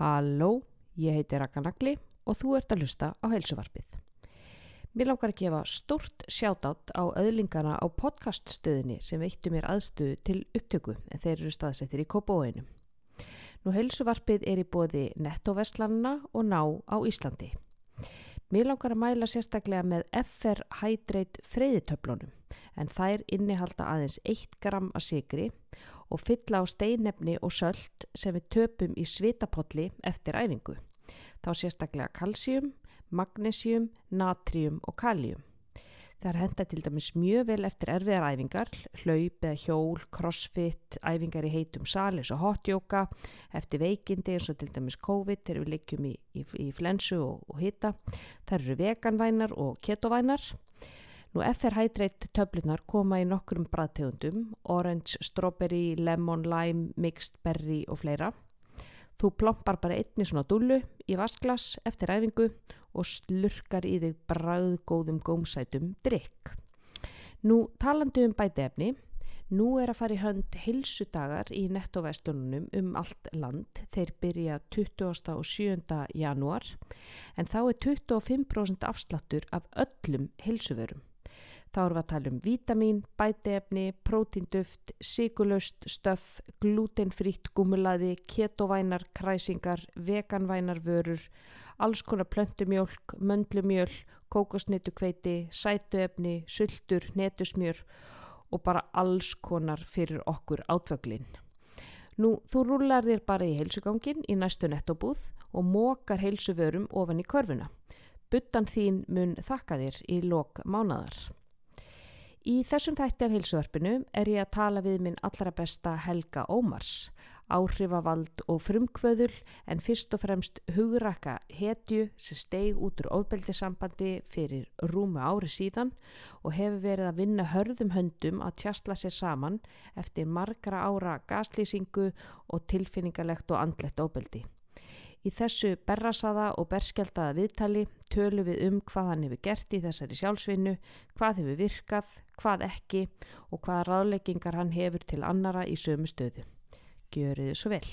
Halló, ég heiti Raka Nagli og þú ert að lusta á heilsuvarpið. Mér langar að gefa stort sjátátt á öðlingana á podcaststöðinni sem veittu mér aðstöðu til upptöku en þeir eru staðsettir í Kópavóinu. Nú heilsuvarpið er í bóði nettoveslanna og ná á Íslandi. Mér langar að mæla sérstaklega með FR Hydrate freyðitöflunum en þær innihalda aðeins 1 gram að sigri og fylla á steinefni og söld sem við töpum í svitapolli eftir æfingu. Þá sérstaklega kalsíum, magnesium, natrium og kaljum. Það er henda til dæmis mjög vel eftir erfiðar æfingar, hlaup eða hjól, crossfit, æfingar í heitum salis og hotjóka, eftir veikindi eins og til dæmis COVID þegar við liggjum í, í, í flensu og, og hita. Það eru veganvænar og ketovænar. Nú FR Hydrate töflunar koma í nokkrum bræðtegundum, orange, strawberry, lemon, lime, mixed berry og fleira. Þú plompar bara einni svona dúlu í vasklas eftir æfingu og slurkar í þig bræðgóðum gómsætum drikk. Nú talandi um bætefni, nú er að fara í hönd hilsudagar í nettovæstununum um allt land. Þeir byrja 20. og 7. janúar en þá er 25% afslattur af öllum hilsuvörum. Þá erum við að tala um vítamin, bæteefni, prótínduft, sigurlaust, stöff, glútenfrítt gúmulaði, ketovænar, kræsingar, veganvænar vörur, alls konar plöntumjólk, möndlumjöl, kókosnitukveiti, sætuefni, sultur, netusmjör og bara alls konar fyrir okkur átvöglinn. Nú, þú rúlar þér bara í heilsugangin í næstu nettobúð og mókar heilsuvörum ofan í körfuna. Buttan þín mun þakka þér í lok mánadar. Í þessum þætti af heilsuvarpinu er ég að tala við minn allra besta Helga Ómars, áhrifavald og frumkvöðul en fyrst og fremst hugrakka hetju sem steig út úr ofbeldisambandi fyrir rúmu ári síðan og hefur verið að vinna hörðum höndum að tjastla sér saman eftir margra ára gaslýsingu og tilfinningalegt og andlegt ofbeldi. Í þessu berrasaða og berskjaldada viðtali tölum við um hvað hann hefur gert í þessari sjálfsvinnu, hvað hefur virkað, hvað ekki og hvaða ráðleggingar hann hefur til annara í sömu stöðu. Gjöru þið svo vel.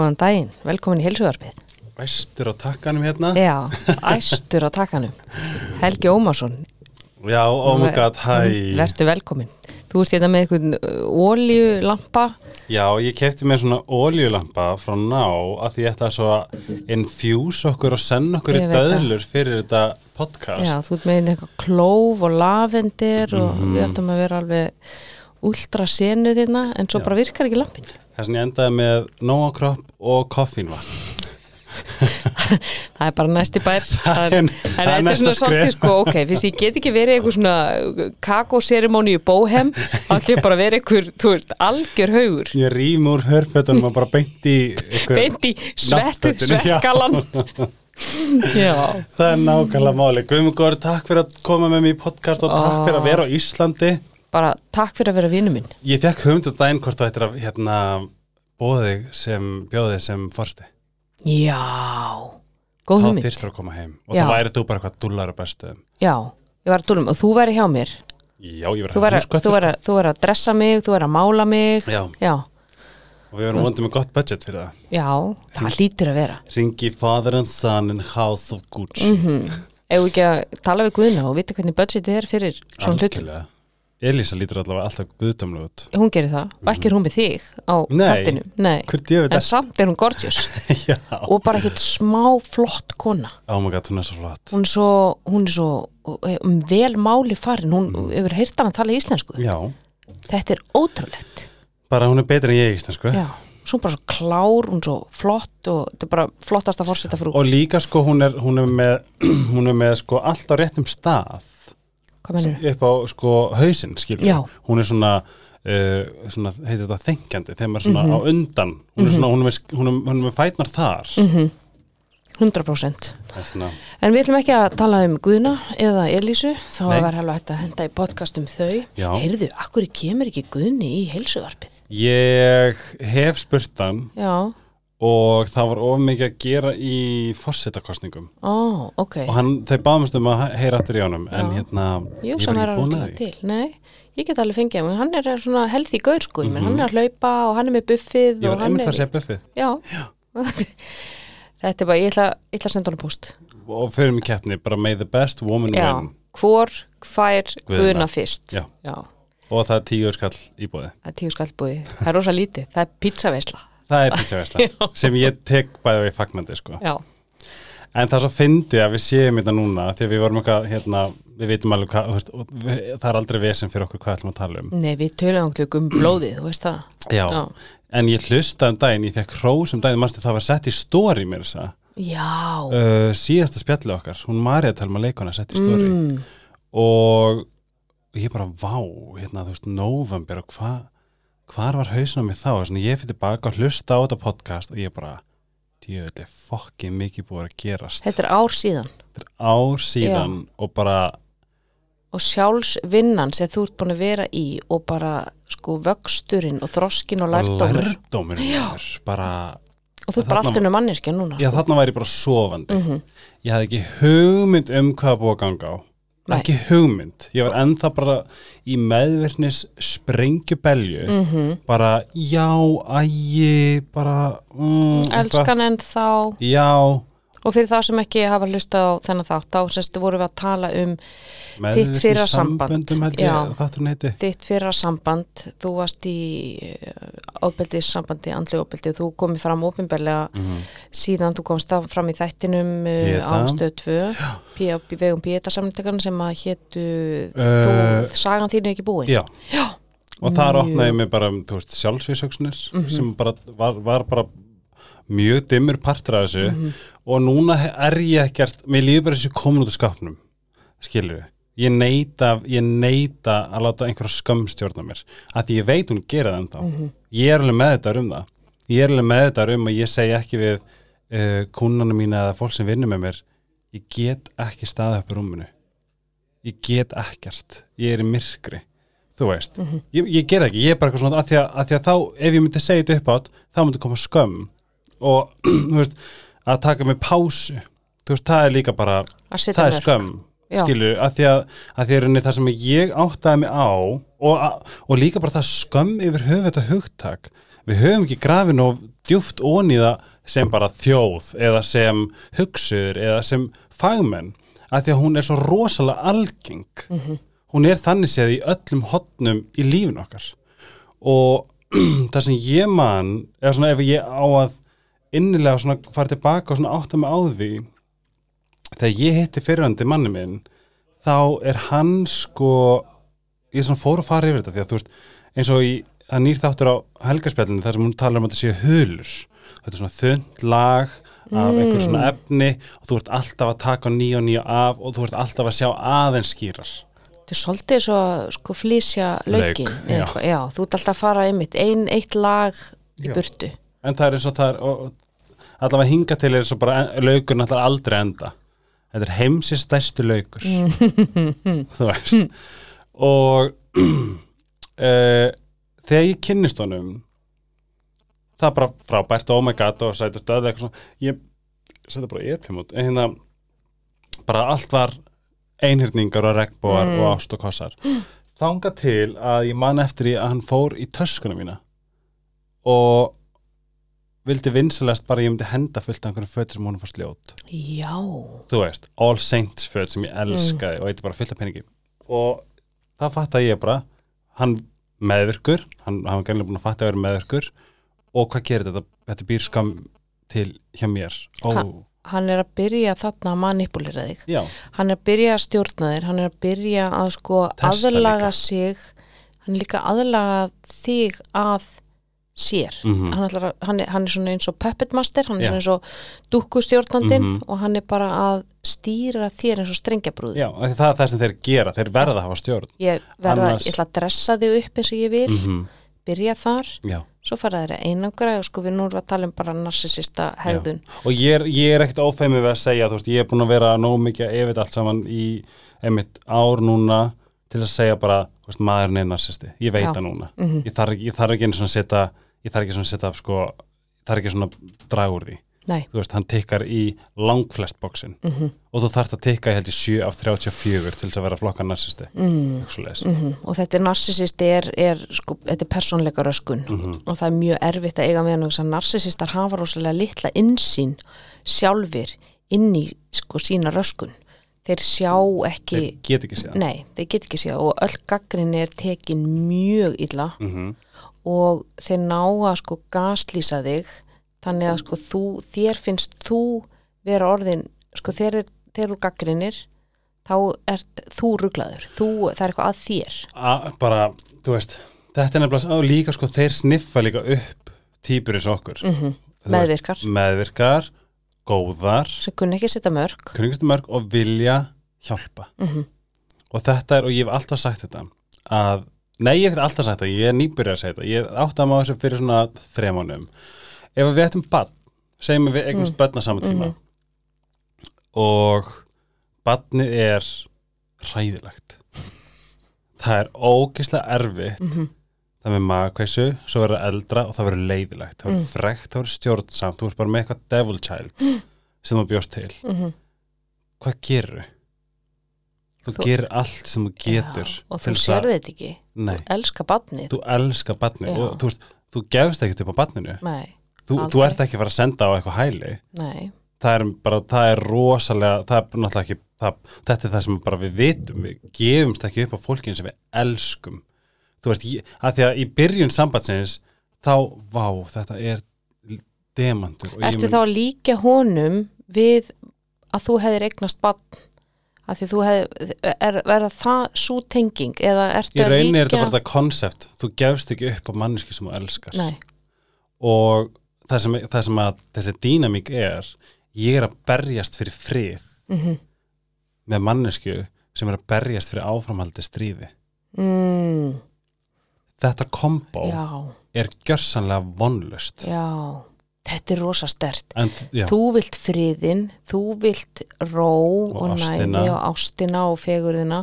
Góðan daginn, velkomin í heilsuvarpið. Æstur á takkanum hérna Já, æstur á takkanum. Helgi Ómarsson, Já, oh my god, hæ verður velkomin. Þú ert hérna með einhvern óljulampa. Já, ég kefti mér svona óljulampa frá ná að því ég ætla svo að infuse okkur og senda okkur í döðlur fyrir þetta podcast Já, þú ert með eitthvað klóf og lavendir og Mhm. við ættum að vera alveg últra senu þérna en svo Já. bara virkar ekki lampin. Þess að ég endaði með Nóa Kropp og koffínvatn Það er bara næsti bær. Það er- það er þetta er svona svolítið sko, ok, fyrst ég get ekki verið eitthvað svona kakóserimóni í bóhem, þá ekki bara verið eitthvað, þú veist, algjör haugur. Ég rým úr hörfötunum og bara beint í ykkur, Beint í svett, svettgalan. Það er nákvæmlega máli Guðmundur, takk fyrir að koma með mér í podcast og takk fyrir að vera á Íslandi Bara takk fyrir að vera vinnu minn. Ég fekk hugmynd um daginn hvort þú ættir að hérna, bóði sem, bjóði sem forsti Já, góð þá hugmynd. þyrstur að koma heim og Já. þá væri þú bara hvað dúlar að bestu Já, ég var að dúlum og þú væri hjá mér. Já, ég verði væri, þú, væri, þú væri að dressa mig, þú væri að mála mig. Já, Já, og við verðum vondið með gott budget fyrir það já, það lítur að vera. Ringi Father and Son in House of Gucci Mm Ef ekki að tala við Guðna og vita hvernig budgetið er fyrir svona hlutum. Elísa lítur allavega alltaf guðdömlu út Hún gerir það og ekki er hún með þig á Nei. kantinum. Nei, djöfið en samt er hún gorgeous Já, og bara ekkert smá flott kona. oh my god, hún er svo flott Hún er svo, hún er svo um, vel máli farin, hún hefur heyrt hann að tala íslensku. Já, Þetta er ótrúlegt. bara hún er betri en ég íslensku Já, svo bara svo klár, hún er svo flott og þetta er bara flottasta fórseta frú. Og líka sko hún er, hún er með hún er með sko allt á réttum stað? Upp á sko hausinn hún er svona uh, svona, heitir þetta þengjandi þegar maður er svona Mhm. á undan. Hún er svona, hún er hún er, hún er með fætnar þar. Mm 100% er svona, En við ætlum ekki að tala um Guðna eða Elísu, þá var hefði hægt að henda í podcast um þau. Já. Heyrðu, akkur kemur ekki Guðni í heilsuvarpið? ég hef spurt hann Já, og það var of mikið að gera í fórsetakostningum ó, ok. og hann, þau báðumst um að heyra aftur í honum en Já. hérna, Jú, ég var er ekki búin að því til. Nei, ég get alveg fengið hann. Hann er svona healthy gaur, sko. Mm Mhm. Hann er að hlaupa og hann er með buffið Ég var einmitt er... að segja buffið Já. Þetta er bara, ég ætla, ég ætla að senda hann post. og fyrir mig keppni, bara may the best woman Já, win hvor fær Guðna. Fyrst? Já. Já, og það er tíu skall í bóði það er tíu skallbúi. Það er rosa lítið. Það er pizzaveisla. Það er pizzaveisla sem ég tek bæði við fagnandi sko. Já. en það er svo fyndi að við séum þetta núna því að við vorum eitthvað, hérna, við veitum alveg hvað, veist, það er aldrei vesen fyrir okkur hvað ætlum að tala um Nei, við tölum okkur um blóðið, þú veist það. Já, en ég hlustaði um daginn, ég fekk hrós um daginn, mannstu það var sett í story mér Já. uh, síðasta spjalli okkar, hún Marja Telma leikona sett í story Mm. og ég bara vá, hérna þú veist, november og hvað hvar var hausinn á mig þá, Svona, ég fyrir tilbaka og hlusta á þetta podcast og ég bara djöðlega fokkið mikið búið að gerast Þetta er ár síðan. þetta er ár síðan og bara Og sjálfsvinnan sem þú ert búin að vera í og bara sko vöxturinn og þroskin og lærdómur. lærdómur er bara, Og þú ert bara Þarna- allt unum manneskja núna. já þarna væri ég bara sofandi Mhm. ég hafði ekki hugmynd um hvað búið að ganga á. Ekki hugmynd, ég var ennþá bara í meðvirknis sprengjubelju Mm bara já, ægi bara mm. Elskan en þá. já, Og fyrir þá sem ekki hafa hlusta á þennan þátt, þá semst vorum við að tala um Þitt fyrra samband. Já. þitt fyrra samband. Þú varst í ábeldið sambandi, andlu ábeldið, þú komið fram ofinberlega mm síðan þú komst fram í þættinum uh, Pieta. á stöð 2 P- á vegum Pieta samlindagarna sem að hétu Uh, þú, sagan þín er ekki búin já. og þar opnaði ég mig bara um, þú veist, sjálfsvísöksnir Mhm. sem bara var, var bara mjög dimmur partur af þessu Mhm. og núna er ég ekkert mér líður bara þessu komin út af skapnum við ég neita, ég neita að láta einhverja skömm stjórna mér að því ég veit hún gera það ennþá. Mhm. ég er alveg með þetta um það. Ég er alveg með þetta um að ég segi ekki við uh, kúnana mína eða fólk sem vinnur með mér ég get ekki staðið upp í rúminu. Ég get ekkert. Ég er í myrkri þú veist, Mhm. ég, ég get ekki ég er bara eitthvað svona að því að, að því að þá ef ég myndi segja þetta upp átt, þá myndi koma skömm og veist að taka mig pásu, veist það er líka bara að það er skömm Já. skilur, að því að, að því að það sem ég áttaði mig á og, og líka bara það skömm yfir höfu þetta hugtak við höfum ekki grafin og djúft ónýða sem bara þjóð eða sem hugsuður eða sem fagmenn, að því að hún er svo rosalega algeng Mhm. hún er þannig séð í öllum hotnum í lífin okkar og það sem ég man eða svona ef ég á að innilega svona fara tilbaka og svona átta mig á því þegar ég hitti fyrirhandi manni minn þá er hann sko ég svona fór að fara yfir þetta því að þú veist eins og í það nýr þáttur á helgarspjallinu þar sem hún talar um að þetta séu hulur þetta er svona þund lag af einhver svona efni og þú ert alltaf að taka nýja og nýja af og þú ert alltaf að sjá aðeins skýrar Þetta er svolítið svo sko flýsja laukin Lauk, já. já. þú ert alltaf að fara einmitt ein, eitt lag í Já. burtu en það er eins og það er og, allavega hinga til er eins og bara laukur náttúrulega aldrei enda. Þetta er heimsins stærstu laukur. Þú veist. Og uh, þegar ég kynnist honum það er bara frábært oh my god og sætast stöðu eitthvað svona. Ég setja bara eirplum út. En hérna bara allt var einhyrningar og regnbóar Mm. og ást og kossar. Þanga til að ég man eftir því að hann fór í töskuna mína. Og vildi vinsalast bara ég myndi henda fullt af einhverjum fötur sem honum fannst ljót. Já, þú veist, All Saints föt sem ég elskaði og eitthvað bara fullt af peningi. Og það fatt að ég bara. Hann meðvirkur hann, var gæmlega búin að fatta að vera meðvirkur. Og hvað gerir þetta? Þetta býr skam til hjá mér. Ó, Ha- hann er að byrja þarna að manipulera þig. Já, hann er að byrja að stjórna þér hann er að byrja að sko Testa aðlaga líka. sig. Hann er líka aðlaga þig að sér. Mhm. hann, ætlar að, hann, er, hann er svona eins og puppet master hann er Já. svona eins og dúkkustjórnandinn Mhm. og hann er bara að stýra þér eins og strengjabrúð já, það er það sem þeir gera þeir verða að hafa stjórn. Ég verða, Annars- ég ætla að dressa þig upp eins og ég vil mm byrja þar já. svo fara þeir að einangra og sko við nú erum að tala um bara narsisista hegðun. Og ég er, ég er ekkert ófeimið við að segja þú veist, ég er búin að vera nóg mikið að yfir allt saman í einmitt ár núna til að segja bara, veist, maðurinn er narsisti. Ég veit það núna, Mhm. ég, þarf, ég þarf ekki svona að setja ég þarf ekki svona setja sko, þarf ekki svona að draga úr því. Nei, þú veist, hann tikkar í langflest bóksin mhm, og þú þarft að tikka, ég held í 7 af 34 til þess að vera flokka narsisti. Mm, mhm. Og þetta er narsisisti er, er sko, þetta er persónleika röskun. Mhm. og það er mjög erfitt að eiga með hann þess að narsisistar hafa rosalega litla insýn sjálfur inn í sko sína röskun þeir sjá ekki Þeir get ekki séð. Nei, þeir get ekki séð og öll gaggrin er tekin mjög illa mm og þeir ná að sko gaslýsa þig þannig að sko þú, þér finnst þú vera orðin, sko þegar þú gaggrinir þá ert þú ruglaður, þú, það er eitthvað að þér. A- bara, þú veist þetta er nefnilega, líka sko, þeir sniffa líka upp týpur eins og okkur. Mm Þú veist, meðvirkar, meðvirkar, góðar. Sem kunni ekki setja mörg kunningastumörk og vilja hjálpa. Mm og þetta er, og ég hef alltaf sagt þetta að, nei ég hef alltaf sagt þetta ég er nýbyrjar að segja þetta, ég átti að maður þessu fyrir svona þremanum ef við ættum bann, segjum við eignast mm. börn á sama tíma. Mhm. og barnið er hræðilegt. Það er ógeðslega erfitt -hmm. Það með magakveisu, svo verður það eldra og það verður leiðilegt, það verður Mm. frekt, það verður stjórnsamt. Þú ert bara með eitthvað devil child sem þú bjóst til, Mm hvað gerur þú, Þú- gerir allt sem þú getur og þú til þess sér að- þetta ekki. Nei, elska badnið, þú elskar barnið Já. og þú veist, þú gefst ekkert upp á barninu. Nei, þú, þú ert ekki að fara að senda á eitthvað hæli. Nei. Það er bara, það er rosalega það er náttúrulega ekki, það, þetta er það sem bara við vitum, við gefumst ekki upp á fólkin sem við elskum þú veist, ég, að því að í byrjun sambandsins þá, vá, þetta er demantur Ertu þá að líka honum við að þú hefðir eignast bann að því þú hefði, er, verða það svo tenging eða ertu í að rauninni líka er þetta bara það konsept. Þú gefst ekki upp á manneski sem þú elskar. Nei, og það sem, það sem að þessi dýnamík er ég er að berjast fyrir frið mm með mannesku sem er að berjast fyrir áframhaldi stríði. Mm, þetta kombo er gjörsanlega vonlust já. Þetta er rosa stert en, þú vilt friðin, þú vilt ró og, Og næmi og ástina og fegurðina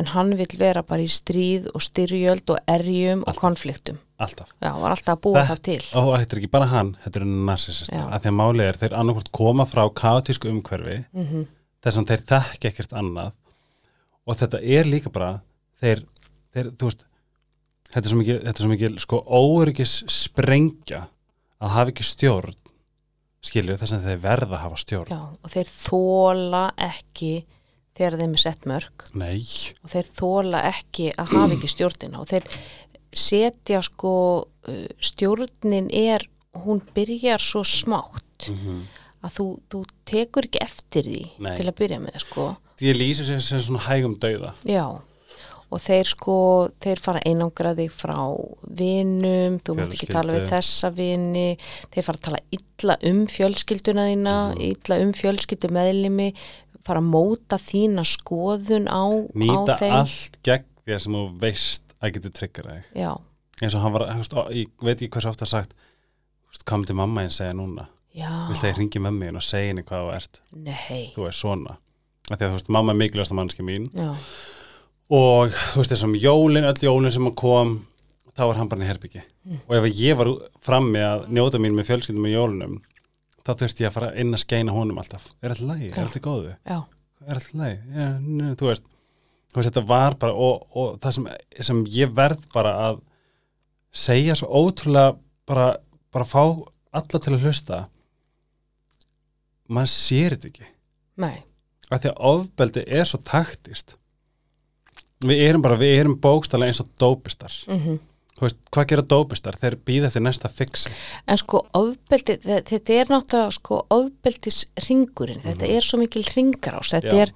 en hann vill vera bara í stríð og styrjöld og erjum og Alltaf. konfliktum. Alltaf. Já, var alltaf að búa Þetta- það til. Og þetta er ekki bara hann, þetta eru narsisistar Já. af því að málið er þeir annarkvort koma frá kaotísku umhverfi mm þess að þeir þekki ekkert annað. Og þetta er líka bara þeir, þeir þú veist þetta er svo þetta er svo mikið sko óöryggis sprengja að hafa ekki stjórn skilju þess að þeir verða að hafa stjórn. Já, og þeir þóla ekki þegar þeim er sett mörg nei, og þeir þóla ekki að hafa ekki stjórnina. Og þeir setja sko uh, stjórnin er, hún byrjar svo smátt mm að þú, þú tekur ekki eftir því Nei. til að byrja með sko. Ég lýsi sér sem svona hægum dauða. Já og þeir sko, þeir fara einangraði frá vinum, þú mátt ekki tala við þessa vini. Þeir fara að tala illa um fjölskylduna þína Mhm. illa um fjölskyldu meðlimi fara að móta þína skoðun á, á nýta þeim. allt gegn því sem þú veist að getur tryggjara þig. Eins og hann var, ég veit ekki hversu ofta sagt hvað myndi mamma einn segja núna. Að ég ringi með mig og segja henni hvað þú ert? Nei. Þú er svona. Af því að þú veist, mamma er mikilvægsta mannski mín. Já, og þú veist, þessum jólin, öll jólin sem kom þá var hann bara í herbyggi Mm. og ef ég var frammi að njóta mín með fjölskyldum með jólunum þá þurfti ég að fara inn að skeina honum alltaf. Er alltaf lægi, er alltaf góðu? Já, er alltaf lægi, nö, þú veist þú veist, þetta var bara og, og það sem, sem ég verð bara að segja svo ótrúlega bara, bara fá alla til að hlusta. Maður sér þetta ekki. Nei. Af því að ofbeldi er svo taktist við erum bara, við erum bókstælega eins og dópistar mm þú veist, hvað gera dópistar? þeir býða eftir næsta fixi En sko ofbeldi, þe- þetta er náttúrulega sko ofbeldis ringurinn, þetta er svo mikil ringarás, þetta Mhm. Já. er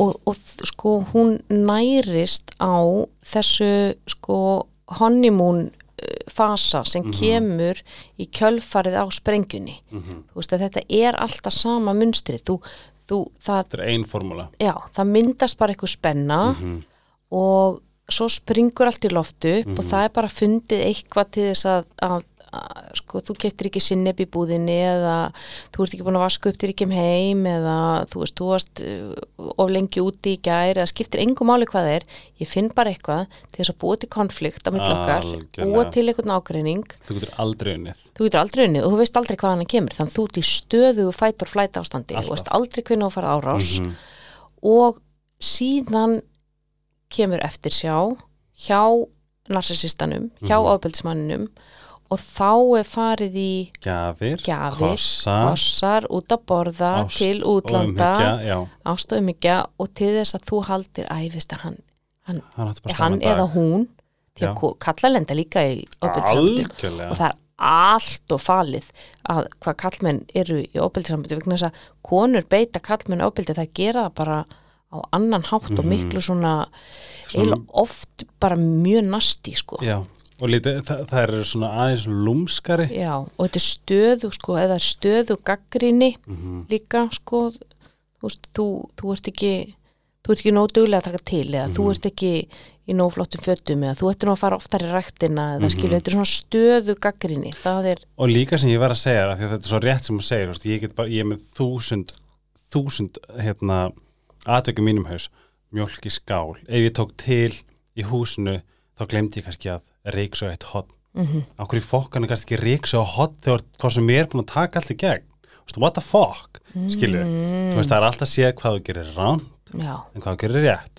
og, og sko hún nærist á þessu sko honeymoon uh, fasa sem Mhm. kemur í kjölfarið á sprengjunni. mm -hmm. Þú veist þetta er alltaf sama munstrið, þú, þú, það, þetta er ein formúla já, það myndast bara eitthvað spenna mm -hmm. Og svo springur allt í loftu upp Mhm. og það er bara fundið eitthvað til þess að, að, að sko, þú keftir ekki sinneb í búðinni eða þú ert ekki búin að vaska upp til ekki um heim eða þú veist, þú varst uh, of lengi úti í gær eða skiptir engum máli hvað er ég finn bara eitthvað til þess að búa til konflikt á milli okkar, Algjörlega. búa til einhvern ágreining þú getur aldrei unnið þú getur aldrei unnið og þú veist aldrei hvað hann kemur þannig þú ert í stöðu fætur flæta ástandi Alltaf. þú veist aldrei hvernig þú fara árás Mhm. og síðan kemur eftir sjá hjá narcissistanum, hjá Mhm. ofbeldismanninum og þá er farið í gjafir, Gjafir, kossa kossar út að borða ást til útlanda ást og umhyggja og til þess að þú haldir æfist að hann, hann, hann hann eða hún því að ko- kalla lenda líka í algjörlega. Og það er allt og falið að hvað kallmenn eru í ofbeldisambandi vegna þess að konur beita kallmenn ofbeldi það gera það bara á annan hátt og Mhm. miklu svona, Svona- oft bara mjög nasti sko já, og lítið, það, það er svona aðeins lúmskari Já, og þetta er stöðu sko, eða stöðu gaggrinni Mhm. líka sko þú, þú, þú ert ekki þú ert ekki nóg duglega að taka til eða Mhm. þú ert ekki í nóg flottum fötum eða þú ert nú að fara oftar í ræktina eða Mhm. skilur, þetta er svona stöðu gaggrinni er, og líka sem ég var að segja það, að þetta er svo rétt sem þú veist, ég, get bara, ég er með þúsund þúsund hérna, aðtökum mínum haus mjólk í skál. Ef ég tók til í húsinu þá glemdi ég kannski að reyksa eitt hot mm á hverju fokkan er kannski ekki reyksa á hot þegar hvað sem ég er búin að taka allt í gegn? What the fuck, skilur Mm. þú veist, það er alltaf að sé hvað þú gerir rán já. en hvað þú gerir rétt.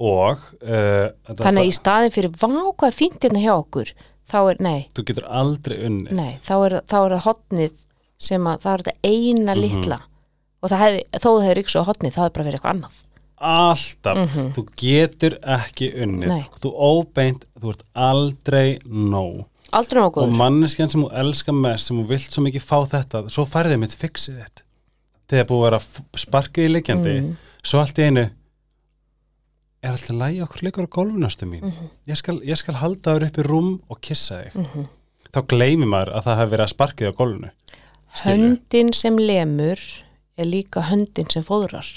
Og uh, þannig að í staðin fyrir vá hvað er fínt hérna hjá okkur þá er, nei, þú getur aldrei unnið. Nei þá er, þá er það hotnið sem að það er þetta eina Mhm. litla og það hefði, þó það hefur ykkur á hotnið þá hefur bara verið eitthvað annað alltaf, Mhm. þú getur ekki unnið, Nei. þú óbeint þú ert aldrei nóg aldrei og nokkuð manneskjan sem þú elskar mest sem þú vilt svo mikið fá þetta svo færðið mitt fixið þitt þegar búið að vera sparkið í liggjandi Mm. svo allt í einu er alltaf lægi okkur leikur á gólfunastu mín Mhm. ég, skal, ég skal halda þér upp í rúm og kissa þig Mhm. þá gleymir maður að það hefur verið að sparkið á gólfunu höndin sem lemur er líka höndin sem fóðrar.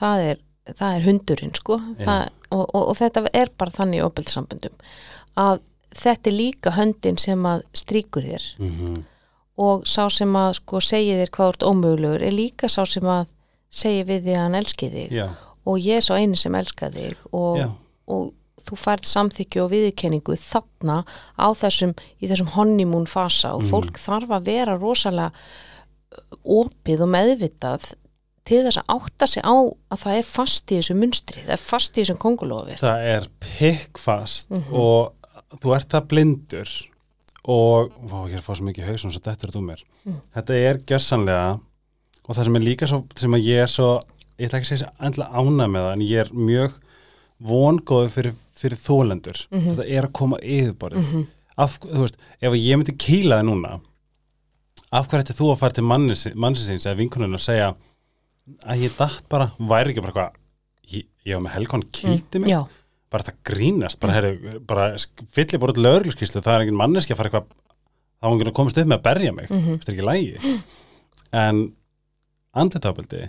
Það er, það er hundurinn sko. Það, og, og, og þetta er bara þannig í óbeldsamböndum að þetta er líka höndin sem að stríkur þér. Mm og sá sem að sko segi þér hvað ert ómögulegur er líka sá sem að segi við því að hann elski þig. Já, og ég er svo einu sem elska þig og, og þú færð samþykju og viðurkenningu þarna á þessum, í þessum honeymoon fasa og Mhm. fólk þarf að vera rosalega opið og meðvitað til þess að átta sig á að það er fast í þessu munstri, það er fast í þessum kongulofi. það er pikkfast Mhm. og þú ert það blindur og vá, ég er að fá svo mikið hausum svo þetta er þú mér Mm. þetta er gjörsanlega og það sem er líka svo, sem að ég er svo ég ætla ekki að segja þessi endla ána með það en ég er mjög vongóðu fyrir, fyrir þólendur Mhm. þetta er að koma yfirborðið Mm af, þú veist, ef ég myndi kýla þið núna af hvað ætti þú að fara til mannsins eða vinkunum og segja að ég datt bara, væri ekki bara hvað ég, ég var með helgón kýldi mig? Já, bara það grínast, bara, herri, bara fyllir bara út lögurskíslu, það er engin manneski að fara eitthvað, þá var enginn að komast upp með að berja mig, Mhm. þetta er ekki lægi en anditábildi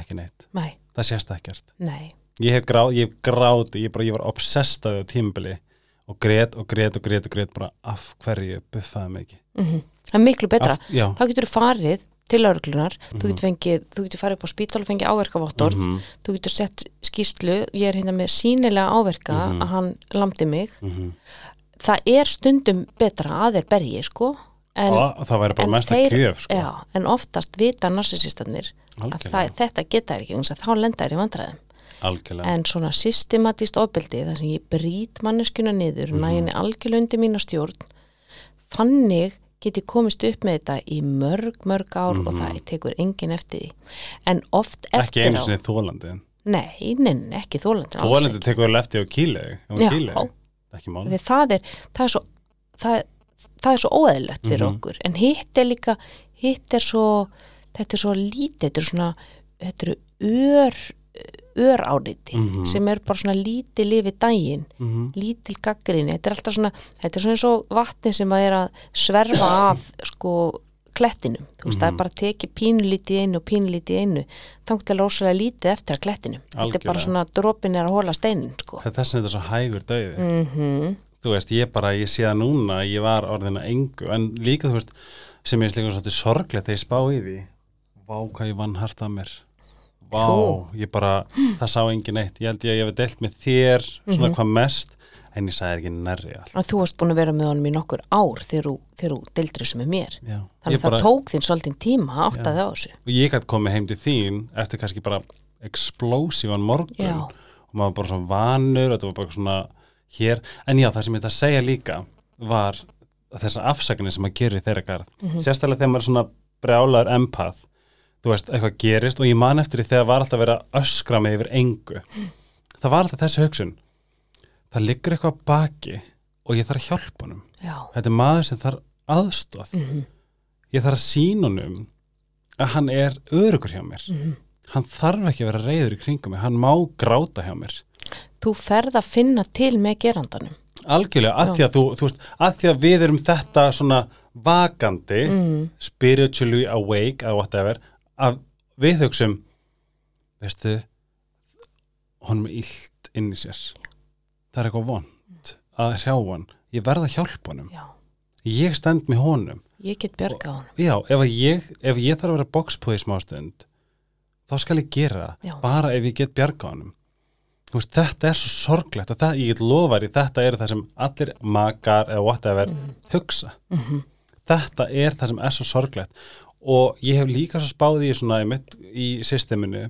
ekki neitt, nei, það sést ekkert. Nei. ég hef grá, ég hef gráti, ég, ég var obsessaði á tímabili og grét og grét og grét og grét bara af hverju buffaði mig ekki? Mm Það er miklu betra. af, Þá getur þú farið til lauruglunar, þú Mhm. getur fengið, þú getur farið upp á spítal og fengið áverkavottorð, mhm, þú getur sett skýslu, ég er hérna með sínilega áverka Mhm. að hann lamdi mig. mhm. Það er stundum betra að þeir bergi, sko, en, en gjöf sko. já, en oftast vita narsisistannir að það, þetta geta þær ekki, þá lenda þær í vandræðum. algjörlega. En svona systematist ofbeldi, þar sem ég brýt manneskuna niður, Mhm. næ henni algjörlega undir mína stjórn, þannig get ég komist upp með þetta í mörg, mörg ár og Mhm. það tekur enginn eftir því. En oft ekki eftir einu á, sinni þólandi nei, nei, nei, ekki þólandin þólandi tekur vel eftir á kýli Já. ekki mál Því það er, það er svo, það, það er svo óeðlegt fyrir Mhm. okkur. En hitt er líka, hitt er svo, þetta er svo lítið, þetta er svona, þetta eru ör, ör áriti Mhm. sem er bara svona lítið lifi daginn. Mhm. lítil gaggrinni, þetta er alltaf svona þetta er svona eins og vatni sem að er að sverfa af sko klettinum þú veist, það er bara að teki pínulítið í einu og pínulítið í einu þangt til rosalega lítið eftir að klettinum þetta er bara Algjörlega. svona dropin er að hóla steinin sko. Það er þess að þetta er svo hægur döiði. mm Þú veist, ég bara, ég sé það núna, ég var orðin að engu, en líka, þú veist, sem ég er líka svolítið sorglegt þegar ég spá í því. Vá, hvað ég vann hart að mér. Vá, ég bara, það sá engin eitt. Ég held ég að ég hef deilt með þér, svona hvað mest, en ég sagði ekki nærri allt. að þú varst búin að vera með honum í nokkur ár þegar þú, deildir þessu með mér. Já, þannig að það tók þín svolítið tíma að átta þig á þessu. Og ég gæti komið heim til þín eftir kannski bara explósívan morgun. Já. og maður bara svona vanur og þetta var bara svona hér. En já, það sem ég þetta að segja líka var þessar afsakanir sem maður gerir þeirra garð. Sérstaklega þegar maður er svona brjálaður empath þú veist, eitthvað gerist og ég man eftir því þegar var alltaf verið að öskra mig yfir engu. Það var alltaf þessi hugsun. Það liggur eitthvað að baki og ég þarf að hjálpa honum. Já, þetta er maður sem þarf aðstóð ég þarf að sína honum að hann er örugur hjá mér. Hann þarf ekki að vera reyður í kringum mig. Hann má gráta hjá mér. Þú ferð að finna til með gerandanum. Algjörlega, að því að þú, þú veist að því að við erum þetta svona vakandi, mm. spiritually awake eða whatever, að við hugsum veistu honum illt inn í sér. Það er eitthvað vond að hrjá hann, ég verð að hjálpa honum. Já, ég stend með honum. Ég get björgað honum. Já, ef, ég, ef ég þarf að vera bókspúið í smástund þá skal ég gera Já. bara ef ég get bjarga honum. Veist, þetta er svo sorglegt og það, ég get lofað í þetta er það sem allir makar eða whatever hugsa. Mhm. þetta er það sem er svo sorglegt og ég hef líka svo spáð í svona í, mitt, í systeminu.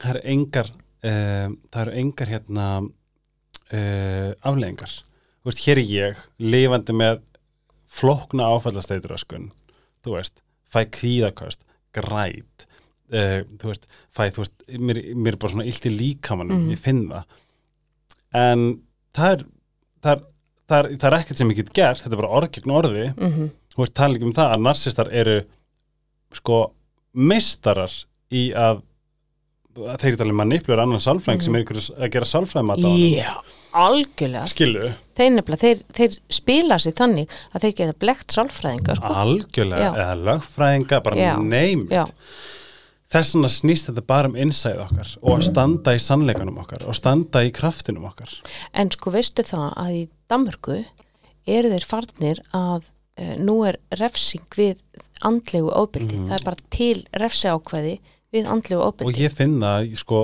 Það eru engar uh, það eru engar hérna uh, afleðingar þú veist, hér er ég lifandi með flókna áfallasteituröskun þú veist, fæ kvíðaköst græt uh, þú veist, fæ, þú veist mér, mér er bara svona illt í líkamanum, Mhm. ég finn það. En það er það er, það er, það er ekkert sem ég get gert þetta er bara orð gegn orði. Mm þú veist, tala ekki um það að narsistar eru sko meistarar í að, að þeir tala um manipular annan sálfræðing sem er ykkur að gera sálfræðimat á hann já, algjörlega. Skilu, þeir, þeir, þeir spila sér þannig að þeir geta blekt sálfræðinga sko. algjörlega Já. eða lögfræðinga, bara neymit þess vegna snýst þetta bara um innsæð okkar og að standa í sannleikanum okkar og standa í kraftinum okkar. En sko veistu það að í Danmörku eru þeir farnir að uh, nú er refsing við andlegu ofbeldi, það er bara til refsi ákveði við andlegu og ofbeldi ég finn það sko,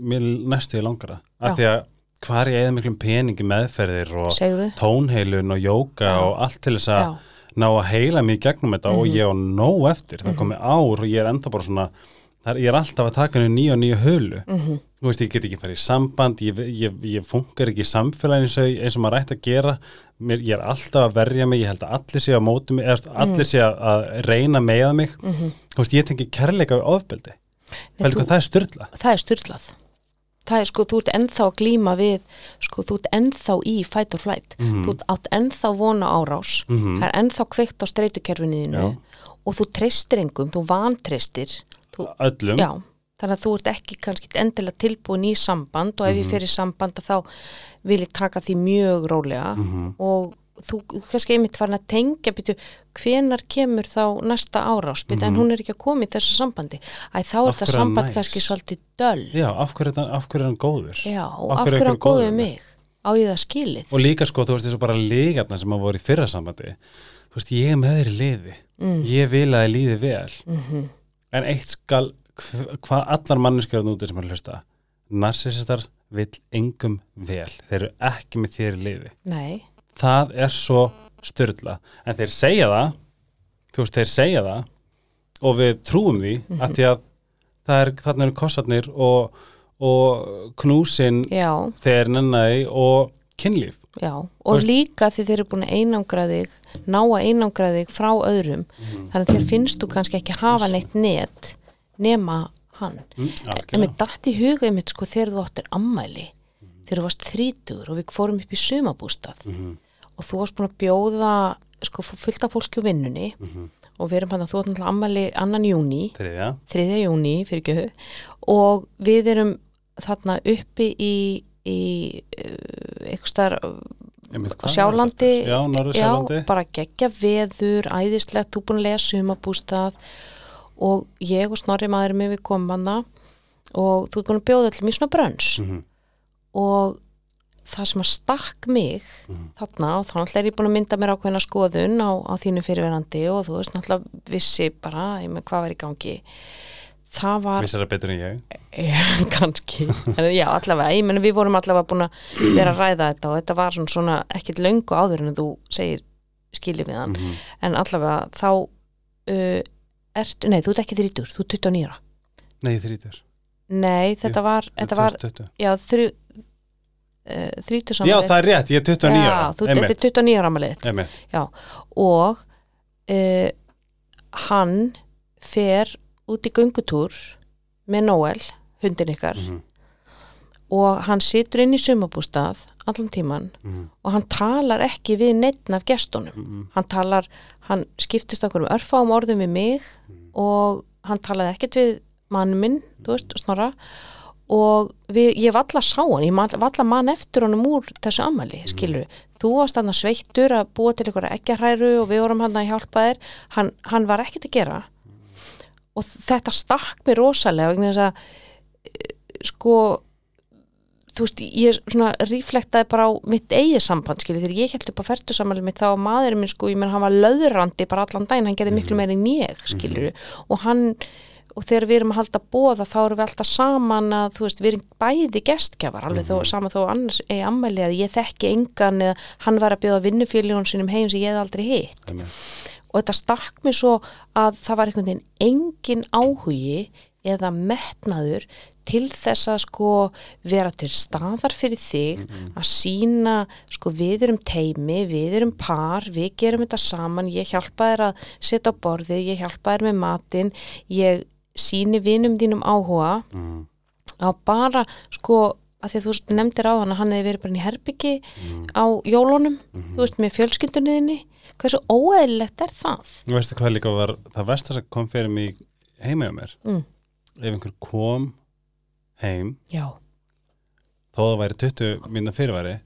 mér næstu ég langara af Já. því að hvar ég eða miklum peningi meðferðir og segðu, tónheilun og jóka Já. og allt til þess að ná að heila í gegnum þetta og Mhm. ég á nóg eftir, það komi ár og ég er enda bara svona, það er, ég er alltaf að taka henni nýja og nýja hölu, mm þú veist ég get ekki farið í samband, ég, ég, ég funkar ekki í samfélaginu eins og, eins og maður ætti að gera. Mér, ég er alltaf að verja mig, ég held að allir sé að móti mig, eða allir sé að, að reyna með mig, Mhm. þú veist ég tengi kærleika við ofbeldi, hvað það er styrla það er styrlað það er sko, þú ert ennþá að glíma við sko, þú ert ennþá í fight or flight. Mhm. þú ert átt ennþá vona árás. Mhm. það er ennþá kveikt á streytukerfinu og þú treystir engum, þú vantreystir þú, öllum, já, þannig að þú ert ekki kannski endilega tilbúin í samband og ef Mhm. ég fyrir samband að þá vil ég taka því mjög rólega Mhm. og þú kannski einmitt farin að tengja byrju, hvenar kemur þá næsta árás byrju, en hún er ekki að koma í þessu sambandi æ, þá er Mhm. Hann samband næs? kannski svolítið döl já, af hverju, er hann góður Já, og Af hverju er hann góður við mig? Á ég það skilið? og líka sko, þú veist, þessu bara lígarnar sem að voru í fyrra sambandi þú veist, ég með þeir í liði Mm. ég vil að þið líði vel Mm en eitt skal hv- hvað allar manneskjörðan úti sem er að hlusta. Narsisistar vill engum vel. Þeir eru ekki með þér í liði. Nei, það er svo styrla en þeir segja það þú veist, þeir segja það og við trúum því Mhm. að því að það er, þarna eru kossarnir og, og knúsin já, þeir nennaði og kynlíf já og veist- líka því þeir eru búin að einangra þig ná að einangra þig frá öðrum. Mhm. þannig að þér finnst þú kannski ekki hafa neitt net nema hann. Mm, en mér datt í huga einmitt sko þegar þú áttir ammæli þegar þú varst þrítugur og við fórum upp í sumabústað Mhm, og þú varst búin að bjóða sko fullt af fólki á vinnunni. Mhm. og við erum hann að þú átt náttúrulega ammæli annan júni þriðja. 3. júni fyrir ekki og við erum þarna uppi í, í eitthvað starf hvað var Sjálandi? Já, Já, bara geggja veður, æðislegt, þú búin að lesa um að bústað og ég og Snorri maður með við komum hana og þú ert búin að bjóða öllum í svona brönns Mhm, og það sem að stakk mig Mhm. þarna og þá náttúrulega er ég búin að mynda mér ákveðna skoðun á, á þínu fyrirverandi og þú veist náttúrulega vissi bara hvað var í gangi það var Vissar það betur en ég Já, kannski, en já, allavega ég meni við vorum allavega búin að vera að ræða þetta og þetta var svona, svona ekkit löngu áður en þú segir skilið við hann Mhm. en allavega þá uh, ert, nei, þú ert ekki þrítur, þú ert 29 ára. Nei, þrítur nei, þetta var, þetta var 2020. já, þrjú uh, þrítur Já, það er rétt, ég er 29 já, þú, þetta er 29 ára amalið Einmitt. og uh, hann fer út í göngutúr með Noel, hundin ykkar Mhm, og hann situr inn í sumabústað allan tíman mhm, og hann talar ekki við neitt af gestunum. Mhm, hann talar, hann skiptist okkur um örfáum orðum við mig og hann talaði ekkert við mann minn, þú veist, snorra og við, ég valla sá hann ég valla mann eftir honum úr þessu ammali, skilur þú varst hann að sveittur að búa til einhverja ekkjarhæru og við vorum hann að hjálpa þér. Hann, hann var ekkert að gera og þetta stakk mér rosalega vegna þess að eh, sko þú veist, ég svona ríflektaði bara á mitt eigið samband, skilur, þegar ég held upp á færtusamali mitt þá var maðurinn minn, sko, ég menn hann var löðrandi bara allan daginn, hann gerði miklu meira en ég skilur, og hann og þegar við erum að halda bóða þá erum við alltaf saman að, þú veist, við erum bæði gestgjafar, alveg þó, saman þó annars eigi ammæli að ég þekki engan eða hann var að bjóða vinnuféljónum sinum heim sem ég hef aldrei hitt. Og þetta stakk mér svo að það var einhvern veginn engin áhugi eða metnaður til þess að sko vera til staðar fyrir þig að sína sko við erum teimi, við erum par, við gerum þetta saman, ég hjálpa þér að setja á borðið, ég hjálpa þér með matinn, ég síni vinum þínum áhuga Mhm, að bara sko að því að þú nefndir á hann að hann hefði verið bara í herbyggi á jólunum, þú veist með fjölskyldunniðinni, hversu óeðlilegt er það? Þú veistu hvað líka var það versta sem kom fyrir mig heima hjá mér. Mm. ef einhver kom heim Já, þó það væri 20 mínna fyrirværi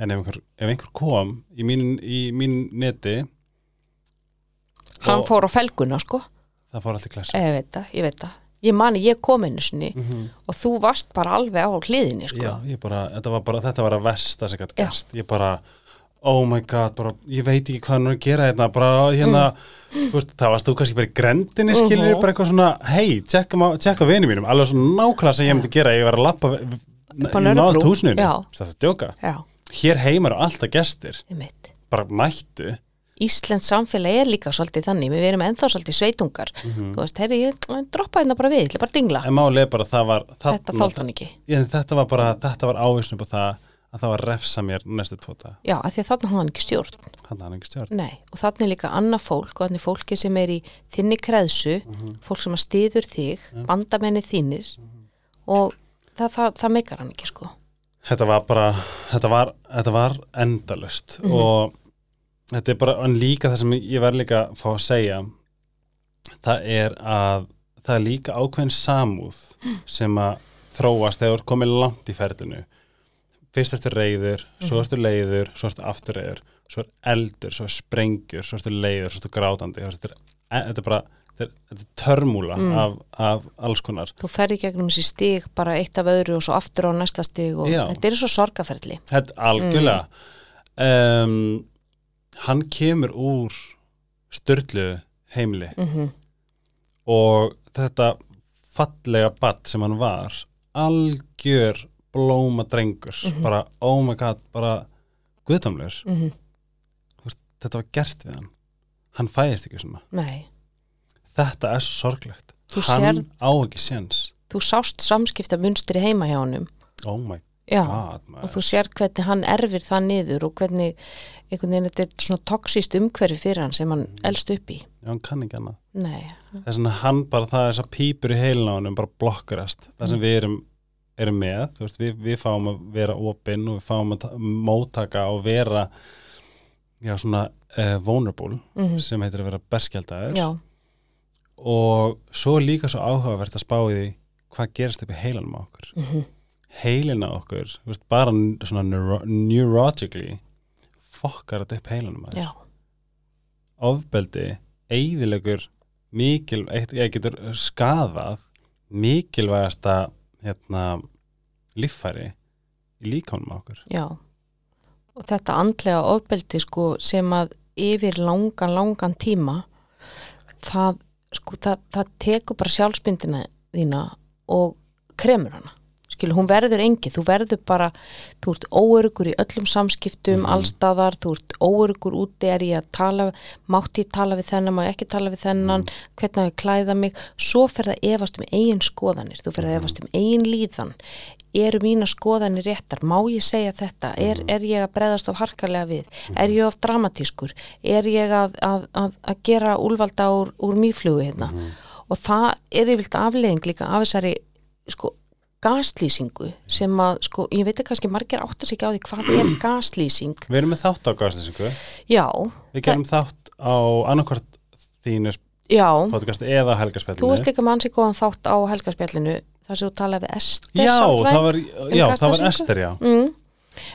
en ef einhver, ef einhver kom í mín, í mín neti hann fór á felguna sko, það fór allt í klessa ég veit það, ég veit það ég mani, ég kom einu sinni mm og þú varst bara alveg á hliðinni sko. Já, ég bara, þetta var bara, þetta var að versta sem gætt gerst, ég bara oh my god, bara, ég veit ekki hvað hann er að gera hérna, bara hérna þú veist, það varst þú kannski bara í grendinni skilur Mhm. bara eitthvað svona, hei, tjekka, tjekka vini mínum, alveg svona nákvæmlega sem ég myndi gera ég var að lappa í húsinu Já. það er djóka, hér heima eru alltaf gestir. Bara mættu Íslensk samfélag er líka svolítið þannig. Við erum ennþá svolítið sveitungar. Mhm. þú veist, heyrðu, ég droppa hérna bara við, ég ætla bara að dingla. Bara var þetta þólt hann ekki. Ég, þetta var bara, þetta var ávísnum på það að það var refsa mér næstu tvota, Já, af því að hafði hann ekki stjórn. Hann hann ekki stjórn. Nei, og þannig líka annað fólk og þannig fólki sem er í þinni kreðsu fólk sem að stiður þig bandamenni þínir og það, það, það meikar hann ekki sko. Þetta var bara þetta var, þetta var endalust og þetta er bara en líka það sem ég verð líka að fá að segja það er að það er líka ákveðin samúð sem að þróast þegar þú ert komið langt í ferðinu fyrst ertu reyður, svo ertu leiður svo ertu aftur reyður, svo er eldur svo er sprengjur, svo ertu leiður, svo ertu grátandi þetta er, þetta er bara þetta er, er törmúla af, af alls konar. Þú ferði gegnum þessi stig bara eitt af öðru og svo aftur á næsta stig og Já. þetta er svo sorgaferli Þetta algjörlega. Um, Hann kemur úr störlu heimili. Mm og þetta fallega badd sem hann var algjör blóma drengur bara oh my god, bara guðdómlegur. Mhm. þetta var gert við hann. Hann fæðist ekki svona. Nei, þetta er svo sorglegt. Hann sérð- á ekki séns. Þú sást samskipta munstri heima hjá honum. Oh my Já, god og þú sér hvernig hann erfir það niður og hvernig einhvern veginn þetta er svona toxíst umhverfi fyrir hann sem hann elst upp í. Já, hann kann ekki annað. Nei, þess að hann bara það er þess að pípur í honum bara blokkarast það sem við erum, erum með þú veist, við, við fáum að vera opinn og við fáum að ta- móttaka og vera já svona uh, vulnerable Mhm. sem heitir að vera berskjaldaður. Já, og svo er líka svo áhugavert að spá í því hvað gerist upp í heilanum á okkur. Mhm, heilin á okkur, veist, bara svona neuro neurologically fokkar þetta upp heilanum maður. já, ofbeldi eigðilegur mikil, ég getur skadað mikilvægasta hérna, líffæri í líkánum á okkur. Já. Og þetta andlega ofbeldi sko sem að yfir langan, langan tíma það, sko, það, það tekur bara sjálfsbyndina þína og kremur hana skilu, hún verður engi, þú verður bara þú ert óörugur í öllum samskiptum Mhm. allstaðar, þú ert óörugur úti er ég að tala, mátti ég tala við þennan, má ég ekki tala við þennan hvernig á ég klæða mig, svo fer það efast um eigin skoðanir, þú fer það efast um eigin líðan, eru mína skoðanir réttar, má ég segja þetta? Er, er ég að breðast of harkalega við? Er ég of dramatískur? Er ég að, að, að, að gera úlvalda úr, úr mýflugu hérna? Og það er yfirlt afleðing líka af þessari sko gaslýsingu sem að sko, ég veit ekki kannski margir átt að sig á því hvað er gaslýsing Við erum með þátt á gaslýsingu já, Við gerum þátt á annarkvart þínu já podcast eða þú helgaspjallinu ert líka mann sem góðan þátt á helgarspjallinu þar sem þú talaði við Ester Já, sálfræðing. það var, já, það var? Ester, já mm.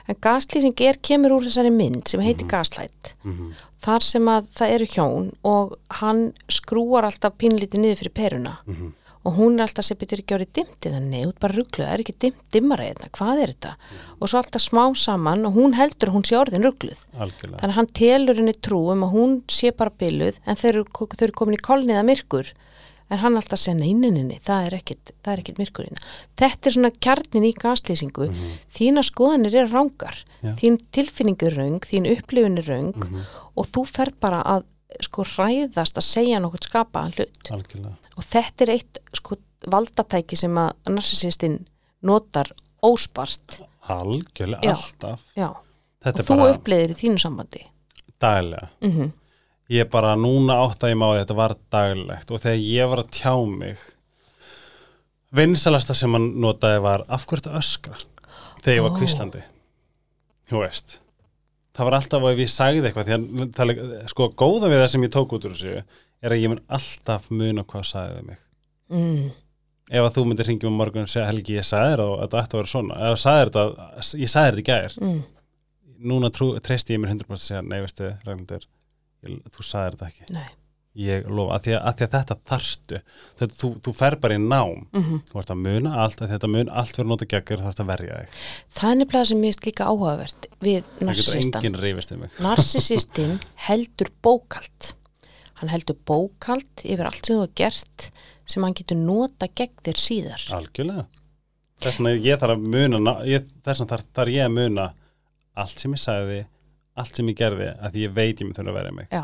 en gaslýsing er kemur úr þessari mynd sem heitir Mhm. gaslætt Mhm. þar sem að það eru hjón og hann skrúar alltaf pínlítið niður fyrir peruna Mhm. Og hún er alltaf sem betur ekki árið dimmt eða nei, út bara ruggluð, það er ekki dimmt, dimmara hérna, hvað er þetta? Og svo alltaf smá saman og hún heldur hún sé orðin ruggluð. Algjörlega Þannig að hann telur henni trú um að hún sé bara byluð en þau eru, þau eru komin í kolniða myrkur en hann alltaf segja neyninni, það er ekkit, er ekkit myrkurinn. Þetta er svona kjarnin í gaslýsingu, þína skoðanir eru rángar, Já. þín tilfinning er raung, þín upplifin er raung og þú fer bara að sko hræðast að segja nokkuð skapaðan hlut. Algjörlega. Og þetta er eitt sko valdatæki sem að narsisistinn notar óspart. Algjörlega, Já. alltaf. já. Og þú bara upplýðir í þínu sambandi. Daglega. Mm Ég er bara núna átt að ég má að þetta var daglegt. Og þegar ég var að tjá mig vinsalasta sem hann notaði var af hverju þetta öskra? Þegar ég var kvíslandi Þú veist Það var alltaf ef ég sagði eitthvað því að er- sko góða við það sem ég tók út úr þessu er að ég mun alltaf muna hvað sagði við mig mm. ef að þú myndir ringjum um morgun og segja Helgi ég sagði þér og þetta ætti að vera svona ef þú sagði þetta, ég sagði þetta í gær Mm. núna trú, treysti ég mér 100% að segja nei veistu, Ragnhildur þú sagði þetta ekki Nei. Ég lofa, að því að, að, því að þetta þarftu. Þetta, þú, þú fer bara í nám. Mm þú ert að muna allt, að þetta mun allt nota geggur þú ert að verja þig, það er nefnilega sem mér finnst líka áhugavert við við mig. Narsisistinn heldur bókald. Hann heldur bókald yfir allt sem þú har gert sem hann getur nota gegn þér síðar. Algjörlega. Þess vegna ég þarf að muna ég, þess vegna þarf, þarf ég að muna allt sem ég sagði allt sem ég gerði, að ég veit ég mun þurfa að verja mig. Já,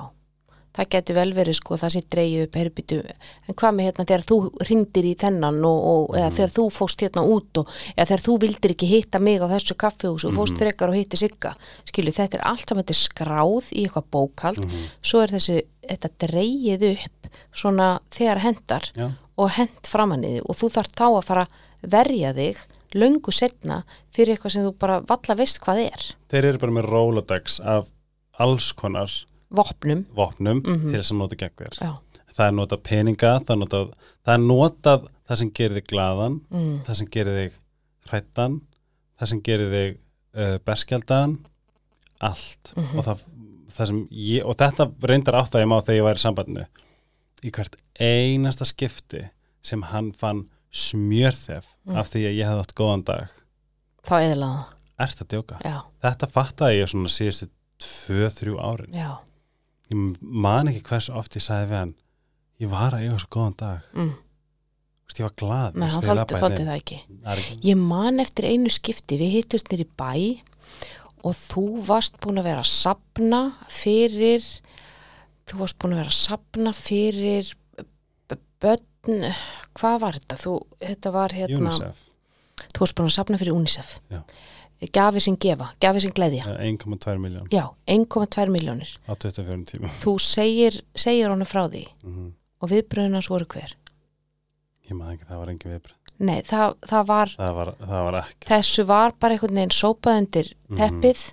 það getur vel verið sko það sé dreigið upp herbyttu en hvað með hérna þegar þú ringdir í þennan og, og eða þegar þú fóst hérna út og eða þegar þú vildir ekki hitta mig á þessu kaffihús og fóst frekar og hitti sigga skilju þetta er allt saman þetta er skráð í eitthvað bókald svo er þessi þetta dreigið upp svona þegar hendar já, og hent framan í þig og þú þarf þá að fara verja þig löngu setna fyrir eitthvað sem þú bara valla veist hvað er. Þeir eru bara með Rolodex af alls konar vopnum. Vopnum til þess að nota gegn þér. Það er notað peninga, það er notað það er notað það sem gerir þig glaðan mm, það sem gerir þig hrættan það sem gerir þig uh, berskjaldan allt. Og, það, það sem ég, og þetta reyndar átt að ég má þegar ég væri í sambandinu. Í hvert einasta skipti sem hann fann smjörþef af því að ég hefði átt góðan dag. Þá eðlaða þetta fattaði ég svona síðustu tvö, þrjú árin. Já, ég man ekki hversu oft ég sagði við hann ég var að eiga svo góðan dag mm. Ég var glad Nei, hann þóldi, það ekki það ekki ég man eftir einu skipti við hittust nýr í bæ og þú varst búin að vera að sapna fyrir þú varst búin að vera að sapna fyrir börn hvað var þetta? Þú, þetta var hérna UNICEF þú varst búin að sapna fyrir UNICEF Já. Gafi sem gefa, gafi sem gleðja. Eh, 1,2 miljón já, 1,2 miljónir á 24 tíma. Þú segir, segir honum frá því mm og viðbröðunars voru hver? Ég maður ekki, það var engin viðbröð nei, það, það var, það var, það var ekki þessu var bara einhvern veginn sópað undir Mhm. teppið.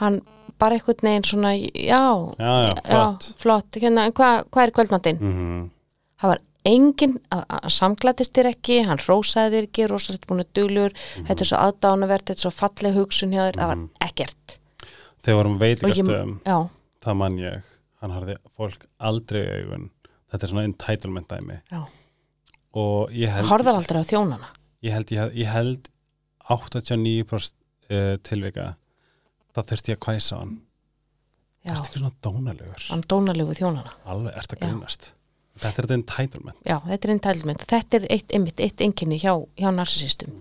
Hann bara einhvern veginn svona já, já, já, flott já flott. hérna, hvað hva er kvöldmáttinn? mm það var enginn, hann samklættist þér ekki hann rósaði þér ekki, rosalegt búin að duglur. Mhm. þetta er svo aðdánavert, þetta er svo falleg hugsun hjá þér, það var ekkert. Þegar vorum já, það mann ég, hann harði fólk aldrei í augun, þetta er svona entitlement dæmi. Og ég held Horðar aldrei á þjónana? Ég held, ég, ég held 89% uh, tilvika það þurfti ég að kvæsa hann. Já, Ertu ekki svona dónalegur? hann dónalegu þjónana? Alveg, ertu að Já. Þetta er þetta entitlement. Já, þetta er entitlement. Þetta er eitt, einmitt, eitt enginni hjá, hjá narsisistum.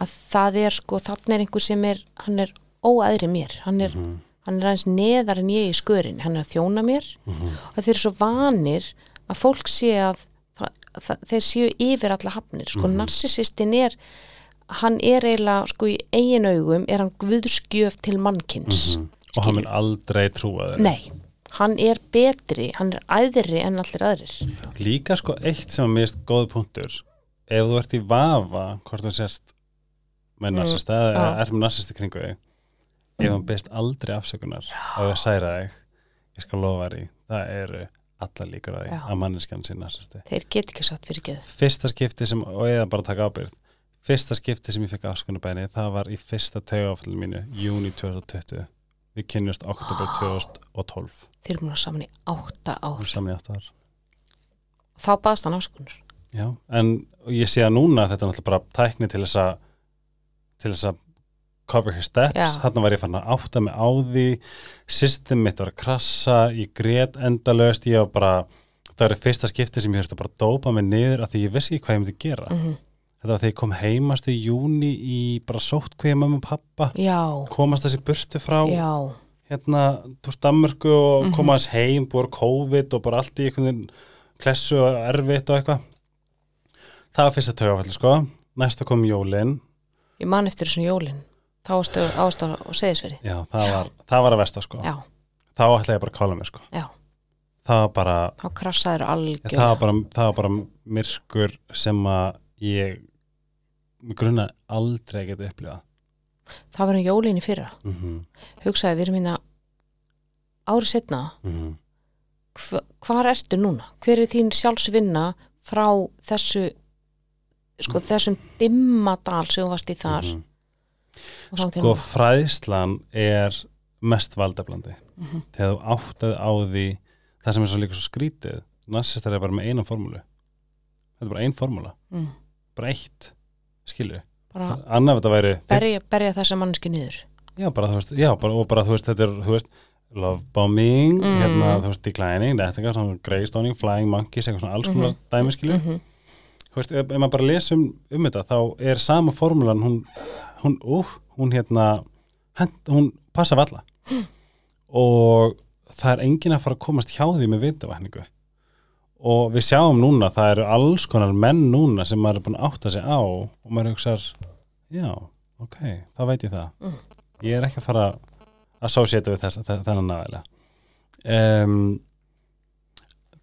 Að það er sko, þannig er einhver sem er, hann er óæðri mér. Hann er, Mhm. hann er aðeins neðar en ég í skörin. Hann er að þjóna mér Mhm. og þeir eru svo vanir að fólk sé að það, þeir séu yfir alla hafnir. Sko, Mhm. narsisistin er, hann er eiginlega, sko, í eigin augum er hann guðskjöf til mannkins. Mhm. Og hann mun aldrei trúa þér. Nei, hann er betri, hann er æðri en allir aðrir. Líka sko eitt sem að er góð punktur, ef þú ert í vafa, hvort þú sérst með Mm, narsist eða já. ert með narsist í kringu þig, ef hann beist aldrei afsökunar og það særa þig, ég skal lofa þér í, það eru alla líkur að því að manneskjan sé narsisti. Þeir get ekki satt fyrir geð. Fyrsta skipti sem, og eða bara taka ábyrgð, fyrsta skipti sem ég fekk afsökunarbæni, það var í fyrsta tegafallu mínu, júni 2020. Við kynnjumst oktober 2012. Þeir eru múin saman í átta ár. Við erum saman í átta ár. Þá baðst hann áskunar. Já, en ég sé að núna þetta er náttúrulega bara tækni til þess að til þess að cover his steps þarna var ég fann að átta mig á því system mitt var að krassa ég grét endalaust, ég var bara það var fyrsta skipti sem ég höfst að bara dópa mig niður af því ég vissi ekki hvað ég myndi gera Mm þetta var þegar ég kom heimast í júni í bara ég mamma og pappa Já, komast þessi burtu frá já, hérna, þú veist, Danmörku og Mhm. koma þess heim, búið COVID og bara allt í einhvern veginn klessu og erfitt og eitthvað. Það var fyrsta tögafalli sko. Næsta kom jólin, ég man eftir þessum jólin. Þá ástu og seðisveri. já, það var það var að versta sko, Já, þá ætla ég bara að kála mig sko, já, það var bara það var bara, það var bara myrkur sem að ég grunna aldrei að geta upplifað Það var um jólin í fyrra. mm -hmm. Hugsaði, við erum hérna árið setna. Hva, hvar ertu núna? Hver er þín sjálfsvinna frá þessu, sko, þessum dimmadal sem þú varst í þar? þá til sko fræðslan er mest valdablandi Mhm. þegar þú áttaði á því það sem er svo líka svo skrítið narsistar er bara með eina formúlu þetta er bara ein formúla, Mm. bara eitt skilju, annaf þetta væri berja, berja þessa manneski niður. já, bara, þú veist, já, bara, og bara þú veist, þetta er þú veist, love bombing Mm. hérna, þú veist, declining, þetta er svona greystoning, flying monkeys, eitthvað svona alls konar Mhm. dæmi skilju, Mm þú veist, ef, ef maður bara lesa um, þetta, þá er sama formúlan hún, hún, ú, hún hérna hent, hún passa af alla og það er enginn að fara að komast hjá því með vitavækningu og við sjáum núna það eru alls konar menn núna sem maður er búin að átta sig á og maður hugsar já, ok, þá veit ég það. Mm. ég er ekki að fara að associata við þess, þennan aðeila um,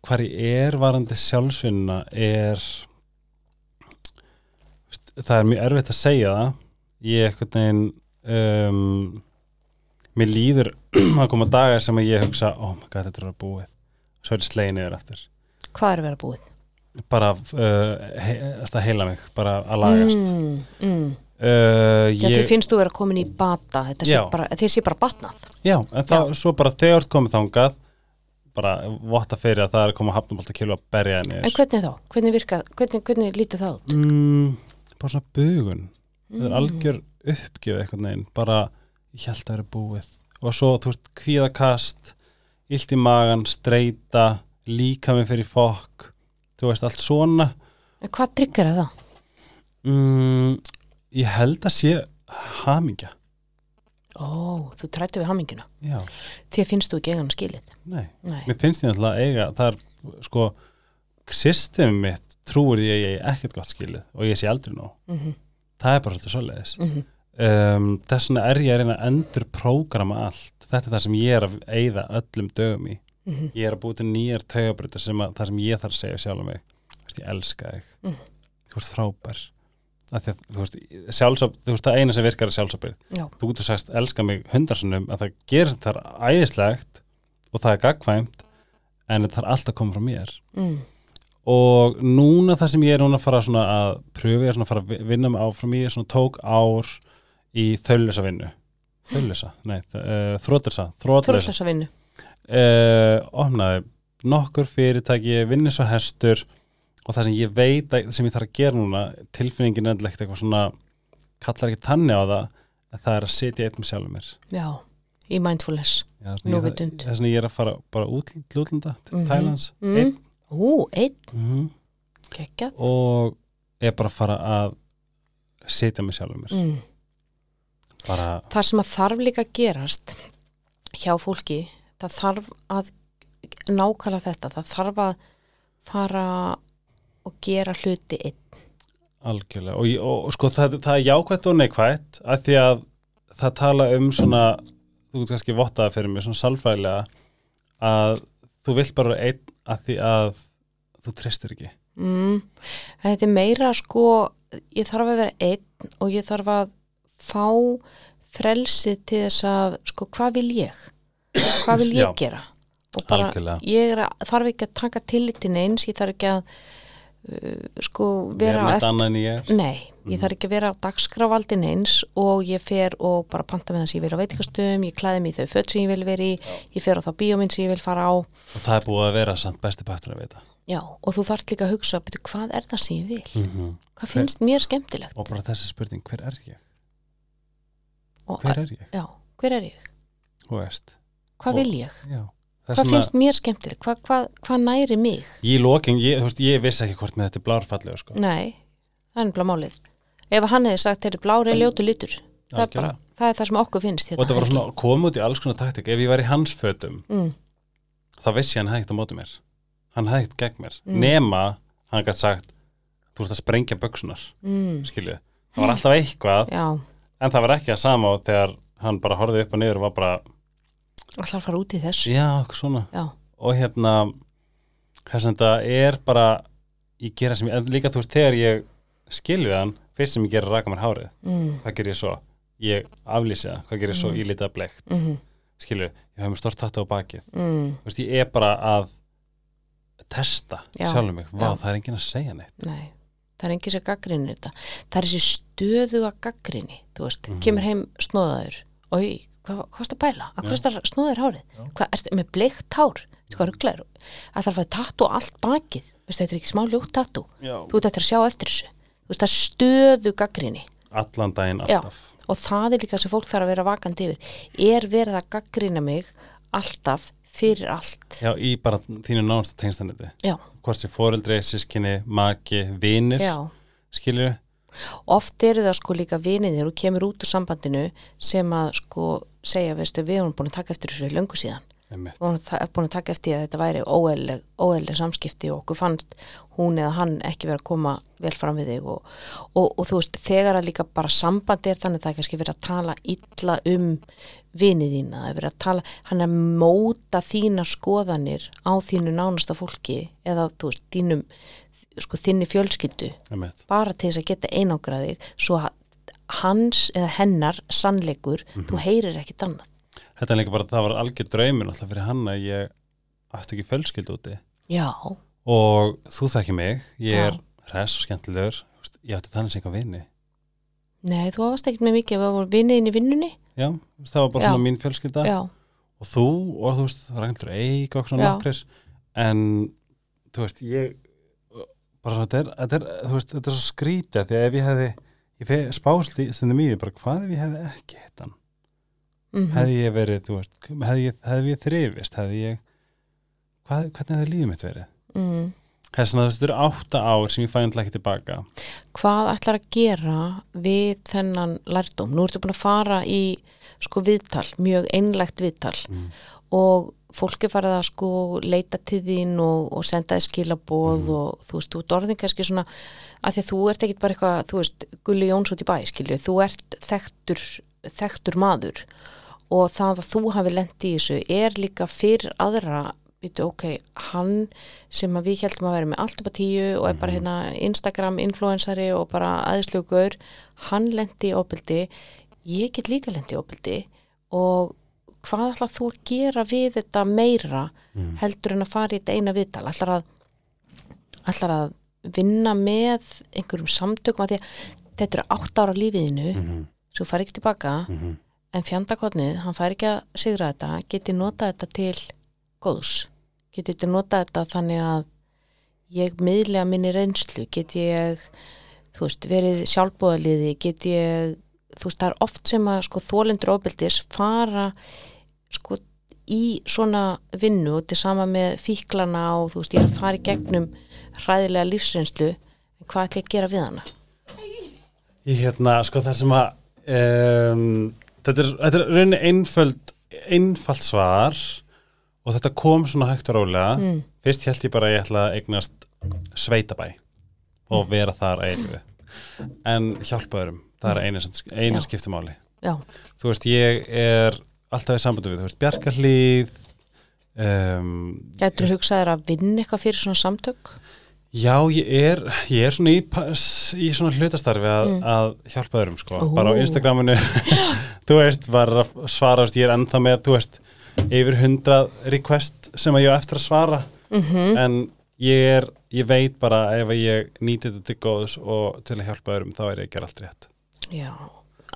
hvar ég er varandi sjálfsvinna er það er mjög erfitt að segja það. Ég ekkert neginn um, mér líður að koma dagar sem ég hugsa oh my god, þetta er að búið. Svo er slegin yfir aftur Hvað er að vera búið? bara uh, he, að heila mig bara að lagast mm. Mm. Uh, Já, ég, þið finnst þú vera komin í bata, þetta sé Já. bara, bara batnað. já, en þá svo bara þegar komið þangað bara votta fyrir að það er að koma hafnumálta kílu að berja henni En hvernig þá? Hvernig virkað, hvernig, hvernig lítið það út? mm, bara svona bugun það er Mm. algjör uppgjöf eitthvað neginn, bara ég held að það er búið og svo, þú veist, kvíðakast illt í magan, streyta líka mig fyrir fokk þú veist, allt svona En hvað tryggur það? mm, ég held að sé hamingja, Ó, þú trættu við hammingina. já, Þið finnst þú ekki eigan skilið. nei Nei. mér finnst náttúrulega að eiga það er, sko, systemi mitt trúir því að ég er ekkert gott skilið og ég sé aldrei nóg, Mm -hmm. það er bara svolítið svoleiðis Mm um, þess vegna er ég að reyna að endur prógrama allt, þetta er það sem ég er að eigða öllum dögum í -hmm. ég er að búið til nýjar taugabröður sem að, það sem ég þarf að segja sjálf um mig. Veist, ég elska þig. Mm. þú veist frábær. Að að, þú veist, sjálfsáp, þú veist, það eina sem virkar er sjálfsábyrð Já. þú getur sagst elska mig hundarsunum að það gerir það æðislegt og það er gagkvæmt en það er alltaf koma frá mér. Mm. og núna það sem ég er núna að fara að pröfi að fara að vi- vinna mig áfram í svona tók ár í þauðlösa vinnu þauðlösa, nei, uh, þrótlösa þrótlösa, þrótlösa vinnu uh, opnaði nokkur fyrirtæki, vinni svo hestur og það sem ég veit að, sem ég þarf að gera núna, tilfinningin er ekkert eitthvað svona, kallar ekki tanni á það að það er að sitja eitt með sjálfur mér já, í mindfulness ég- Núvitund. þess vegna ég er að fara bara út til útlanda, til Mhm. Thailands mm. einn, ú, einn, mhm, geggjað og er bara að fara að sitja með sjálfur mér mm. bara, það sem að þarf líka að gerast hjá fólki það þarf að nákvæmlega þetta, það þarf að fara og gera hluti einn. Algjörlega. Og, og, og sko það, það er jákvætt og neikvætt að því að það tala um svona þú getur kannski vottaða fyrir mig svona salfræðilega að þú vilt bara einn að því að þú treystir ekki. Mm. þetta er meira sko ég þarf að vera einn og ég þarf að fá frelsi til þess að sko hvað vil ég hvað vil ég Já. gera og bara Algjörlega. ég er að, þarf ekki að taka tillitin eins ég þarf ekki að uh, sko vera vera neitt annað en ég er Nei, ég þarf ekki að vera á dagskráfaldin eins og ég fer og bara panta með það sem ég vil á veitikastöðum, ég klæði mig í þau föt sem ég vil vera í, ég fer á þá bíómynd sem ég vil fara á. og það er búið að vera samt besti partur að vita Já, og þú þarf líka að hugsa, betur, hvað er það sem ég vil? -hmm. Hvað finnst mér skemmtilegt? og bara þessi spurning, hver er ég? Og, hver er ég? Já, hver er ég? Þú veist Hvað Og- vil ég? Já. Hvað finnst mér skemmtilegt? Hvað, hvað, hvað næri mig? ég í lokin, ég, veist, ég vissi ekki hvort með þetta er blárfallegu sko. Nei, það er nefnilega málið. Ef hann hefði sagt, þetta er blári ljótu litur, það er, bara, það er það sem okkur finnst. og þetta var svona komið út í alls konar taktik ef ég var í hans fötum Mm, þá vissi hann ekkert á móti mér hann ekkert gegn mér Mm. nema hann gætt sagt þú ert að sprengja böksunar mm, skilju, það var alltaf eitthvað já, en það var ekki að sama á þegar hann bara horfði upp og niður og var bara alltaf að fara út í þessu. já, eitthvað svona. Já, og hérna þess að þetta er bara ég gera sem ég, líka þú veist þegar ég skilju hann, fyrst sem ég gera raka mér hárið mm, hvað ger ég svo? Ég aflýsi það, hvað ger ég svo? Mm. Ég lítið að blekt. Mm, skilju, ég hef mér stort tattu á bakið. Mm, Þú veist, ég er bara að testa Já, sjálfum mig, vá það er enginn að segja neitt. Nei, það er engin sem gaggrinni þetta. Það er þessi stöðuga gaggrinni, þú veist, Mhm. kemur heim snóðaður, oi, hvað, varst að bæla? Varst að snóðaður hárið? Já. Hvað, ertu með bleikt hár? Veistu hvað rugglar? Það þarf að tattu allt bakið, veistu, þetta er ekki smá ljótt tattu. Já. Þú ert að sjá eftir þessu. Þú veist, það er stöðu gaggrinni. allan daginn Já. alltaf og það er líka sem fólk þarf að vera vakandi yfir er verið að gaggrina mig alltaf fyrir allt Já, í bara þínu nánasta tengstaniti já, hvort sem foreldri, sískinni, maki, vinir já. Oft eru það sko líka viniðir og kemur út úr sambandinu sem að sko segja, veistu, við erum búin að taka eftir þessu löngu síðan. Einmitt. Við erum búin að taka eftir að þetta væri óeðleg, óeðleg samskipti og okkur fannst hún eða hann ekki verið að koma vel fram við þig og, og, og þú veist, þegar að líka bara sambandi er þannig að það er kannski verið að tala illa um vinið þína, það er verið að tala hann er að móta þínar skoðanir á þínu nánasta fólki eða þú veist, þínum sko þinni fjölskyldu einmitt, bara til þess að geta einangraðig svo hans eða hennar sannleikur, þú heyrir ekkit annað. Þetta er líka bara það var algjör draumur alltaf fyrir hann að ég ætti ekki fjölskyld úti. Já, og þú þekki mig, ég er Já. hress og skemmtilegur, ég átti þannig sem eitthvað vini. Nei, þú varst ekkit með mikið að það voru viniðin í vinnunni. Já, það var bara Já. svona mín fjölskylda. Já, og þú og þú veist, Ragnhildur Eik og svona nokkrir. En þú veist, ég bara þetta er, þetta er, þú veist, þetta er svo skrítið því að ef ég hefði ég spást í stundum í því bara hvað ef ég hefði ekki hitt hann? Mm hefði ég verið, þú veist, hefði ég, hefði ég þrifist, hefði ég hvað, hvernig hefði lífið mitt verið? Mm. þess að þetta eru átta ár sem ég fæ ekki tilbaka. Hvað ætlar að gera við þennan lærdóm? Nú ertu búin að fara í sko viðtal, mjög einlægt viðtal. Mm. og fólk er farið að sko leita til þín og, og senda þið skilaboð Mhm. og þú veist, þú ert orðin kannski svona að því að þú ert ekkit bara eitthvað, þú veist Gulli Jóns út í bæ, skilju, þú ert þekktur, þekktur maður og það að þú hafi lent í þessu er líka fyrir aðra býtu, ok, hann sem að við heldum að vera með allt upp á tíu og er bara hérna Instagram influensari og bara aðeinslugur, hann lendi í óbyldi, ég get líka lendi í óbyldi og hvað ætlar þú að gera við þetta meira mm. heldur en að fara í þetta eina viðtal ætlar að, ætlar að vinna með einhverjum samtökum að því að þetta eru átt ára lífiðinu Mm -hmm. svo fara ekki tilbaka Mm -hmm. en fjandakotnið, hann fær ekki að sigra þetta, geti nota þetta til góðs, geti þetta nota þetta þannig að ég miðlega minni reynslu, geti ég þú veist, verið sjálfbóðaliði geti ég, þú veist, það er oft sem að sko þólendur ofbeldis fara sko í svona vinnu og til sama með fíklana og þú veist, ég er að fara í gegnum hræðilega lífsreynslu en hvað ætla ég að gera við hana? Ég hérna, sko það sem að um, þetta er, þetta er rauninni einföld einfalt svar og þetta kom svona hægt og rólega Mm. fyrst held ég bara að ég ætla að eignast sveitabæ og vera þar einu en hjálpa öðrum, það er sem, einu Já. skiptumáli Já, þú veist, ég er alltaf í sambandi við, þú veist, Bjarkarhlíð um, gætur þú hugsaðir að vinna eitthvað fyrir svona samtök? Já, ég er, ég er svona í, í svona hlutastarfi að, Mm. að hjálpa öðrum sko, Ó. bara á Instagraminu þú veist, var að svara ég er ennþá með, þú veist yfir hundrað request sem að ég á eftir að svara Mm en ég er, ég veit bara ef ég nýti þetta til góðs og til að hjálpa öðrum, þá er ég að gera allt rétt Já,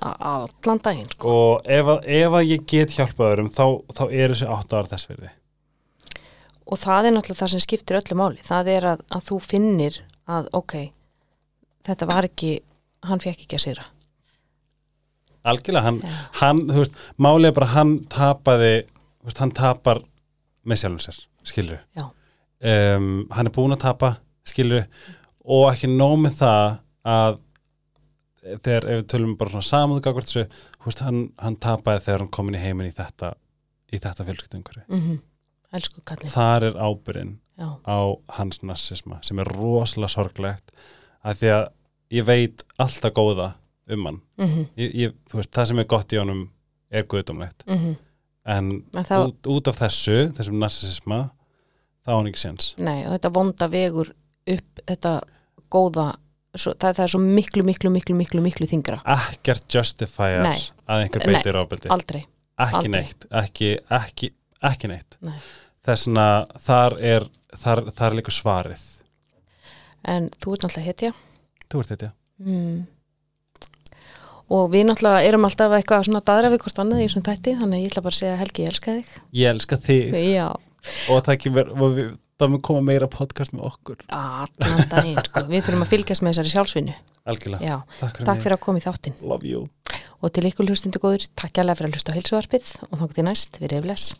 allan daginn sko. og ef að, ef að ég get hjálpa öðrum þá, þá er þessi átt ára þess verði og það er náttúrulega það sem skiptir öllu máli. Það er að, að þú finnir að ok, þetta var ekki hann fekk ekki að sigra. Algjörlega, hann, Já. hann þú veist, málið er bara hann tapaði veist, hann tapar með sjálfum sér, skilur um, hann er búin að tapa skilur og ekki nóg með það að þegar ef við tölum bara svona samúðu gagvart þessu, hann, hann tapaði þegar hann komin í heiminn í þetta í þetta fjölskyldumhverfi. mm kallin Þar er ábyrinn Já, á hans narsisma sem er rosalega sorglegt að því að ég veit alltaf góða um hann. mm Ég, ég, þú veist, það sem er gott í honum er guðdómlegt -hmm. en, það- út, út af þessu, þessum narsisma þá á hann ekki séns. nei og þetta vonda vegur upp þetta góða svo, það, það er svo miklu, miklu, miklu, miklu, miklu þingra, ekkert justifier Nei. að einhver Nei, beitir ábyrdi aldrei. Ekki aldrei. neitt, ekki, ekki, ekki neitt. Nei. þess að þar er þar, þar er líka svarið. En þú ert náttúrulega hetja. Þú ert þetta, mm. og við náttúrulega erum alltaf eitthvað svona daðra við hvort annað í þessum þætti þannig ég ætla bara að segja Helgi, ég elska þig. Ég elska þig. Já, og það, kemur, og við, það mun koma meira podcast með okkur. Allan daginn sko. við þurfum að fylgjast með þessari sjálfsvinnu. Algjörlega, takk fyrir takk fyrir að koma í þáttinn. Love you. Og til ykkur hlustundu góður, takk jælega fyrir að hlusta á heilsuvarpið og þá til næst, við reyfles